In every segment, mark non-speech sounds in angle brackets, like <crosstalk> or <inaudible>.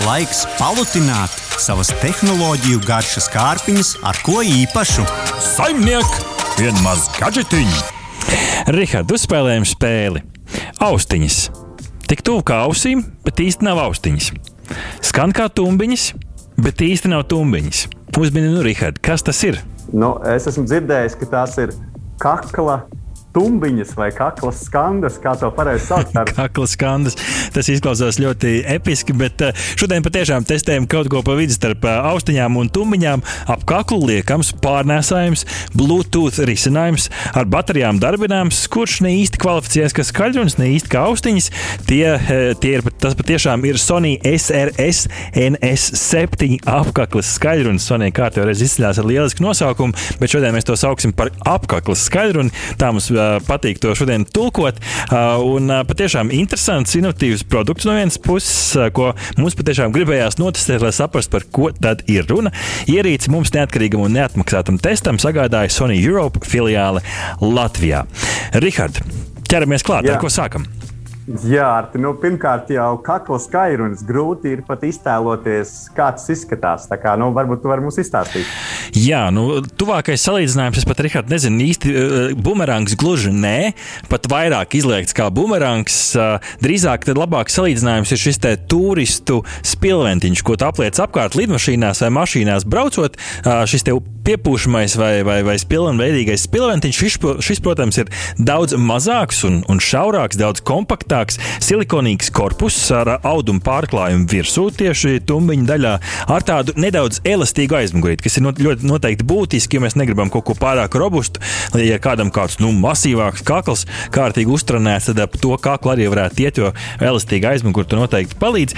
Laiks palutināt savas tehnoloģiju garšas kārpiņas ar ko īpašu. Saimniek, vienmaz gadžetiņi! Rihards, uzspēlējam spēli. Austiņas. Tik tuvu kā ausīm, bet īsti nav austiņas. Skan kā tumbiņas, bet īsti nav tumbiņas. Uzmini, nu, Rihards, kas tas ir? Nu, es esmu dzirdējis, ka tās ir kakla tumbiņas vai kaklas skandas, kā to pareizi sauc. <laughs> kaklas skandas. Tas izklausās ļoti episki, bet eh, šodien patiešām testējam kaut ko pa vidu starp eh, austiņām un tumbiņām. Ap kaklu liekams, pārnēsājums, Bluetooth risinājums, ar baterijām darbināms, kurš ne īsti kvalificējas kā skaļrunis, ne īsti kā austiņas. Tie, eh, tie ir, tas patiešām ir Sony SRS NS7 apkaklas skaļrunis. Sony kārtībā reiz izcēlās ar lielisku nosaukumu, bet šodien mēs to sauksim par apkaklas skaļruni. Tā mums patīk to šodien tulkot. Un patiešām interesants, inovatīvs produkts no vienas puses, ko mums patiešām gribējās notestēt, lai saprastu, par ko tad ir runa. Ierīci mums neatkarīgam un neatmaksātam testam sagādāja Sony Europe filiāle Latvijā. Rihard, ķeramies klāt, Jā. ar ko sākam? Jā, nu, pirmkārt, jau kakla skairunis grūti ir pat iztēloties, kā tas izskatās. Tā kā, nu, varbūt tu vari mums izstāstīt. Jā, nu, tuvākais salīdzinājums, es pat Rihards, nezinu īsti, uh, bumerangs gluži nē, pat vairāk izliekts kā bumerangs. Uh, drīzāk tad labāks salīdzinājums ir šis te turistu spilventiņš, ko apliec apkārt lidmašīnās vai mašīnās braucot. Uh, šis te piepūšamais vai, vai, vai spilvenveidīgais spilventiņš, šis, šis, protams, ir daudz mazāks un, un šaurāks, daudz kompaktāks, silikonīgs korpus ar audumu pārklājumu virsū, tieši tumbiņa daļā, ar tādu nedaudz elastīgu aizmugurīti, kas ir not, ļoti noteikti būtiski, jo mēs negribam kaut ko pārāk robustu. Ja kādam kāds nu, masīvāks kakls, kārtīgi uztrenēts, tad ap to kaklu arī varētu iet, jo elastīga aizmugurīte noteikti palīdz.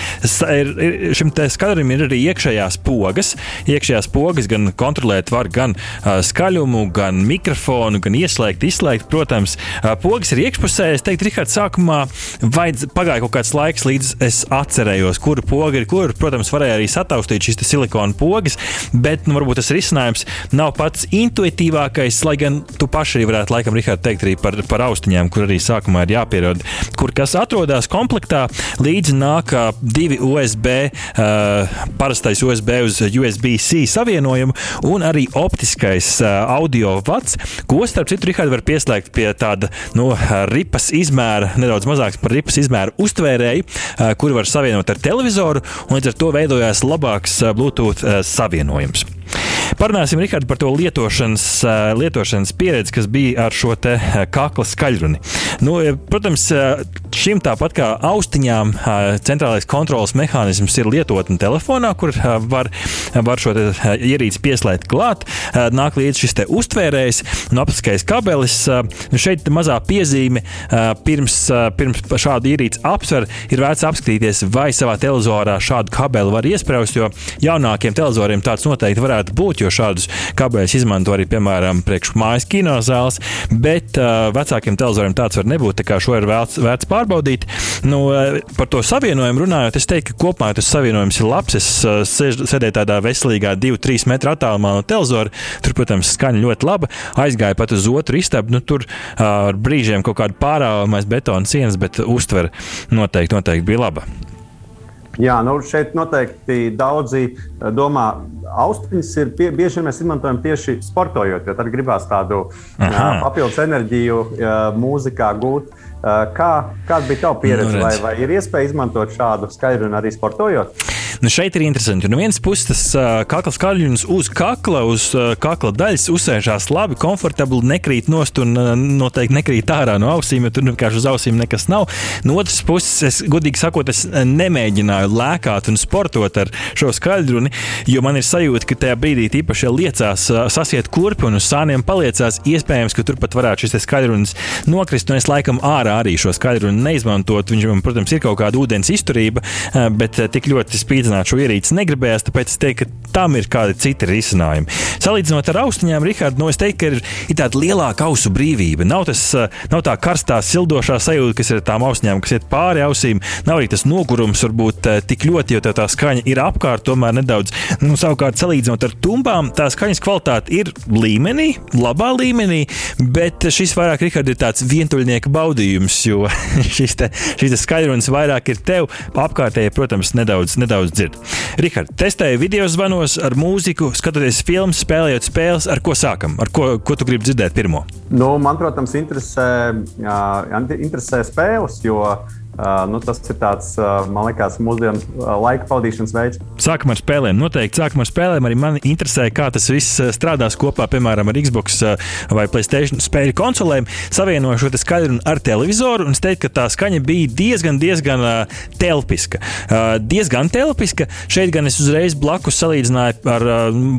Ir, ir, šim skaturim ir arī iekšējās pogas, iekšējās pogas gan kontrolēt var gan uh, skaļumu, gan mikrofonu, gan ieslēgt, izslēgt. Protams, uh, pogas ir iekšpusē. Es teiktu, Rihards, sākumā vajadz, pagāja kaut kāds laiks, līdz es atcerējos, kura poga ir kur. Protams, varēja arī sataustīt šīs silikona pogas, bet nu, varbūt tas risinājums nav pats intuitīvākais, lai gan tu paši arī varētu, laikam, Rihards, teikt arī par, par austiņām, kur arī sākumā ir jāpierod, kur kas atrodas komplektā. Līdzi nāk divi USB, uh, parastais USB uz USB-C savienojumu un arī optiskais uh, audio vats, ko starp citu Rihards var pieslēgt pie tāda nu, ripas izmēra, nedaudz mazāks par ripas izmēru uztvērēju, uh, kuru var savienot ar televizoru, un līdz ar to veidojās labāks uh, Bluetooth uh, savienojums. Parunāsim, Rihard, par to lietošanas, lietošanas pieredzi, kas bija ar šo kakla skaļruni. Nu, protams, šim tāpat kā austiņām, centrālais kontrols mehānisms ir lietotne telefonā, kur var, var šo ierīci pieslēgt klāt. Nāk līdzi šis uztvērējs un apskais kabelis. Nu, šeit mazā piezīme pirms, pirms šādu ierīci apsver, ir vērts apskatīties, vai savā televizorā šādu kabeli var iesprāst, jo jaunākiem televizoriem tāds noteikti varētu būt jo šādus kabeļus izmanto arī, piemēram, priekš mājas kinozāles, bet vecākiem televizoriem tāds var nebūt, tā kā šo ir vērts, vērts pārbaudīt. Nu, uh, par to savienojumu runājot, es teiktu, ka kopumā tas savienojums ir labs. Es uh, sēdēju tādā veselīgā 2-3 metru attālumā no televizora. Tur, protams, skaņa ļoti laba. Aizgāju pat uz otru istabu. Nu, tur uh, ar brīžiem kaut kāda pārāvamais betona sienas, bet uztvere noteikti, noteikti bija laba. Jā, nu šeit noteikti daudzi domā, austiņas ir pie, bieži vien mēs izmantojam tieši sportojot, jo tad gribās tādu Aha. papildus enerģiju mūzikā gūt. Kā, kāda bija tava pieredze? Nu, vai, vai ir iespēja izmantot šādu skaidru un arī sportojot? Nu, šeit ir interesanti. No vienas puses, tas uh, kakla skaļums uz kakla, uz uh, kakla daļas uzsēžās labi, komfortabli, nekrīt nost un uh, noteikti nekrīt ārā no ausīm, jo tur vienkārši uz ausīm nekas nav. No otras puses, es godīgi sakot, es nemēģināju lēkāt un sportot ar šo skaļruni, jo man ir sajūta, ka tajā brīdī, īpaši, liecās uh, sasiet kurpi un uz sāniem paliecās, iespējams, ka turpat varētu šis skaļrunis nokrist, un es laikam ārā arī šo skaļruni neizmantot. Viņš man, protams, ir kaut kāda ūdens izturība, uh, bet tik ļoti spīdzinājums salīdzināt šo ierīci negribējās, tāpēc es teiktu, ka tam ir kādi citi risinājumi. Salīdzinot ar austiņām, Rikārd, nu, es teiktu, ka ir, ir tāda lielāka ausu brīvība. Nav, tas, nav tā karstā, sildošā sajūta, kas ir tām austiņām, kas iet pāri ausīm. Nav arī tas nogurums, varbūt tik ļoti, jo tā skaņa ir apkārt, tomēr nedaudz. Nu, savukārt, salīdzinot ar tumbām, tā skaņas kvalitāte ir līmenī, labā līmenī, bet šis vairāk, Rikārd, ir tāds vientuļnieka baudījums jo <laughs> šis, te, šis te skaidrums vairāk ir tev, apkārtēji, protams, nedaudz, nedaudz dzird. Rihard, testēju video zvanos ar mūziku, skatoties filmas, spēlējot spēles, ar ko sākam, ar ko, ko tu gribi dzirdēt pirmo? Nu, man, protams, interesē, interesē spēles, jo uh, nu, tas ir tāds, uh, man liekas, mūsdienu uh, laika pavadīšanas veids. Sākam ar spēlēm. Noteikti sākam ar spēlēm. Arī man interesē, kā tas viss strādās kopā, piemēram, ar Xbox vai Playstation spēļu konsolēm. Savienoju šo skaļrumu ar televizoru un es teiktu, ka tā skaņa bija diezgan, diezgan telpiska. Diezgan telpiska. Šeit gan es uzreiz blakus salīdzināju ar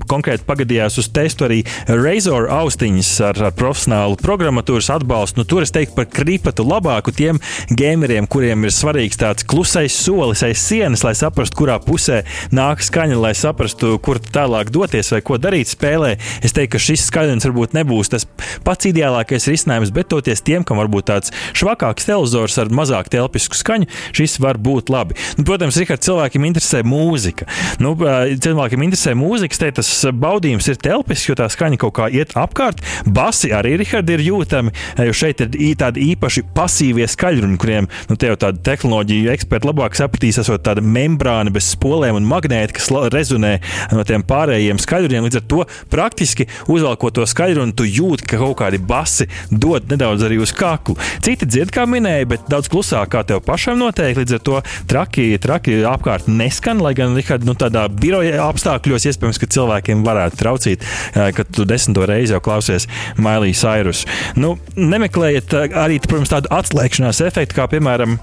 konkrēti pagadījās uz testu arī Razor austiņas ar profesionālu programmatūras atbalstu. Nu, tur es teiktu par kripatu labāku tiem gameriem, kuriem kuriem ir svarīgs tāds klusais solis aiz sienas, lai saprastu, kurā pusē nāk skaņa, lai saprastu, kur tālāk doties vai ko darīt spēlē. Es teiktu, ka šis skaļums varbūt nebūs tas pats ideālākais risinājums, bet toties tiem, kam varbūt tāds švakāks televizors ar mazāk telpisku skaņu, šis var būt labi. Nu, protams, Rihard, cilvēkiem interesē mūzika. Nu, cilvēkiem interesē mūzika, te tas baudījums ir telpisks, jo tā skaņa kaut kā iet apkārt. Basi arī, Rihard, ir jūtami, jo šeit ir tādi īpaši pasīvie skaļruni, kuriem nu, jau tāda tehnoloģija eksperti labāk sapratīs, esot tāda membrāna bez spolēm un magnēta, kas rezonē no tiem pārējiem skaļruniem. Līdz ar to praktiski uzvelkot to skaļrunu, tu jūti, ka kaut kādi basi dod nedaudz arī uz kaklu. Citi dzird, kā minēja, bet daudz klusāk kā tev pašam noteikti. Līdz ar to traki, traki apkārt neskan, lai gan Richard, nu, tādā biroja apstākļos iespējams, ka cilvēkiem varētu traucīt, kad tu desmito reizi jau klausies Mailijas Cyrus. Nu, nemeklējiet arī, protams, tādu atslēgšanās efektu, kā piemēram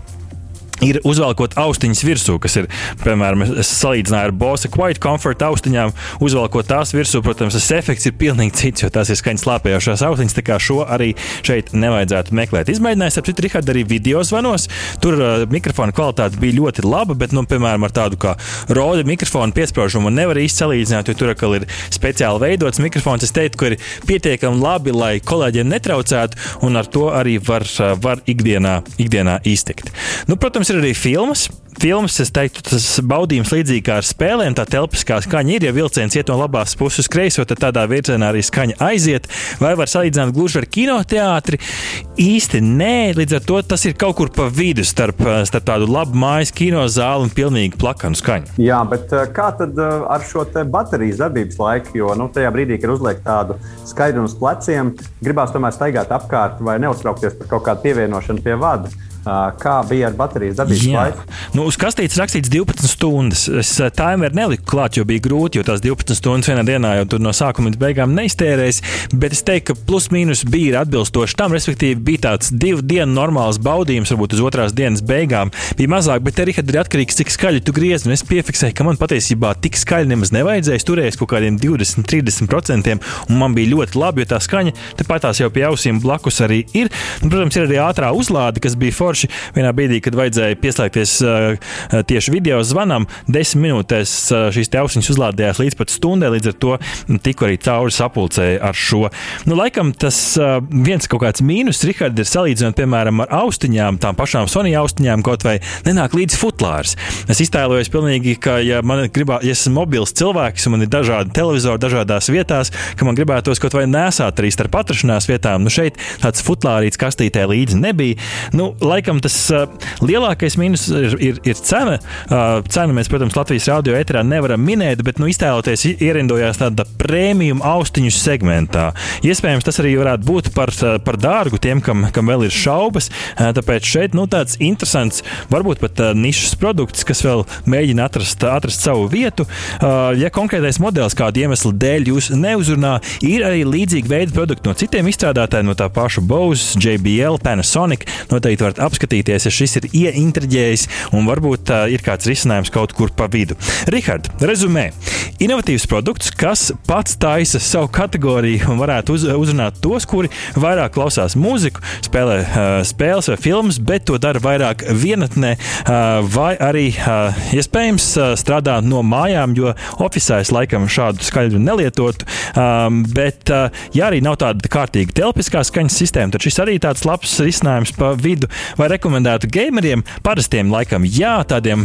ir uzvelkot austiņas virsū, kas ir, piemēram, es salīdzināju ar Bose Quiet Comfort austiņām, uzvelkot tās virsū, protams, tas efekts ir pilnīgi cits, jo tās ir skaņas slāpējošās austiņas, tā kā šo arī šeit nevajadzētu meklēt. Izmēģinājums, ap citu, Rihard, arī video zvanos. Tur uh, mikrofona kvalitāte bija ļoti laba, bet, nu, piemēram, ar tādu kā Rode mikrofonu piesprāžumu nevar īsti salīdzināt, jo tur atkal ir speciāli veidots mikrofons. Es teiktu, ka ir pietiekami labi, lai kolēģiem netraucētu, un ar to arī var, uh, var ikdienā, ikdienā iztikt. Nu, protams, ir arī filmas. Filmas, es teiktu, tas baudījums līdzīgi kā ar spēlēm, tā telpiskā skaņa ir. Ja vilciens iet no labās puses uz kreiso, tad tādā virzienā arī skaņa aiziet. Vai var salīdzināt gluži ar kinoteātri? Īsti nē, līdz ar to tas ir kaut kur pa vidu starp, starp tādu labu mājas kinozāli un pilnīgi plakanu skaņu. Jā, bet eh, kā tad eh, ar šo baterijas darbības laiku? Jo nu, tajā brīdī, kad uzliek tādu skaidrumu uz pleciem, gribās tomēr staigāt apkārt vai neuztraukties par kaut kādu pievienošanu pie vada. Kā bija ar baterijas darbības laiku? Nu, uz kastītes rakstīts 12 stundas. Es timeru neliku klāt, jo bija grūti, jo tās 12 stundas vienā dienā jau tur no sākuma līdz beigām neiztērēs. Bet es teiktu, ka plus mīnus bija atbilstoši tam, respektīvi, bija tāds divu dienu normāls baudījums, varbūt uz otrās dienas beigām bija mazāk, bet arī ir atkarīgs, cik skaļi tu griez. Es piefiksēju, ka man patiesībā tik skaļi nemaz nevajadzēja. Es turēju kaut kādiem 20, 30%, un man bija ļoti labi, jo tā skaņa tepat tās jau pie ausīm blakus arī ir. Un, protams, ir arī ātrā uzlāde, kas bija forša forši. Vienā brīdī, kad vajadzēja pieslēgties uh, tieši video zvanam, desmit minūtēs uh, šīs ausiņas uzlādējās līdz pat stundai, līdz ar to tiku arī cauri sapulcēji ar šo. Nu, laikam tas uh, viens kaut kāds mīnus, Rihard, ir salīdzinot, piemēram, ar austiņām, tām pašām Sony austiņām, kaut vai nenāk līdz futlārs. Es iztēlojos pilnīgi, ka, ja man gribā, ja esmu mobils cilvēks un man ir dažādi televizori dažādās vietās, ka man gribētos kaut vai nesāt arī starp atrašanās vietām. Nu, šeit tāds futlārīts kastītē līdzi nebija. Nu, lai laikam tas uh, lielākais mīnus ir, ir, ir cena. Uh, cenu mēs, protams, Latvijas radio eterā nevaram minēt, bet nu, iztēloties ierindojās tāda prēmijuma austiņu segmentā. Iespējams, tas arī varētu būt par, par dārgu tiem, kam, kam vēl ir šaubas. Uh, tāpēc šeit nu, tāds interesants, varbūt pat uh, nišas produkts, kas vēl mēģina atrast, atrast savu vietu. Uh, ja konkrētais modelis kādu iemeslu dēļ jūs neuzrunā, ir arī līdzīgi veidi produkti no citiem izstrādātājiem, no tā paša Bose, JBL, Panasonic. Noteikti varat apskatīties, ja šis ir ieintriģējis un varbūt uh, ir kāds risinājums kaut kur pa vidu. Rihard, rezumē. Inovatīvs produkts, kas pats taisa savu kategoriju un varētu uz, uzrunāt tos, kuri vairāk klausās mūziku, spēlē uh, spēles vai filmas, bet to dara vairāk vienatnē, uh, vai arī uh, iespējams uh, strādā no mājām, jo oficiālā es laikam šādu skaļu nelietotu. Um, bet, uh, ja arī nav tāda kārtīga telpiskā skaņas sistēma, tad šis arī tāds labs risinājums pa vidu vai rekomendētu gameriem? Parastiem laikam jā, tādiem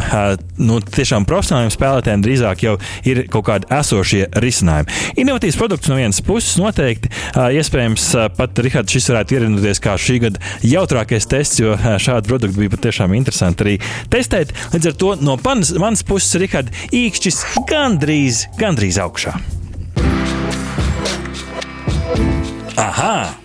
nu, tiešām profesionāliem spēlētājiem drīzāk jau ir kaut kādi esošie risinājumi. Innovatīvs produkts no vienas puses noteikti, iespējams, pat Rihards šis varētu ierindēties kā šī gada jautrākais tests, jo šādu produktu bija patiešām interesanti arī testēt. Līdz ar to no manas, manas puses, Rihards, īkšķis gandrīz, gandrīz augšā. Aha!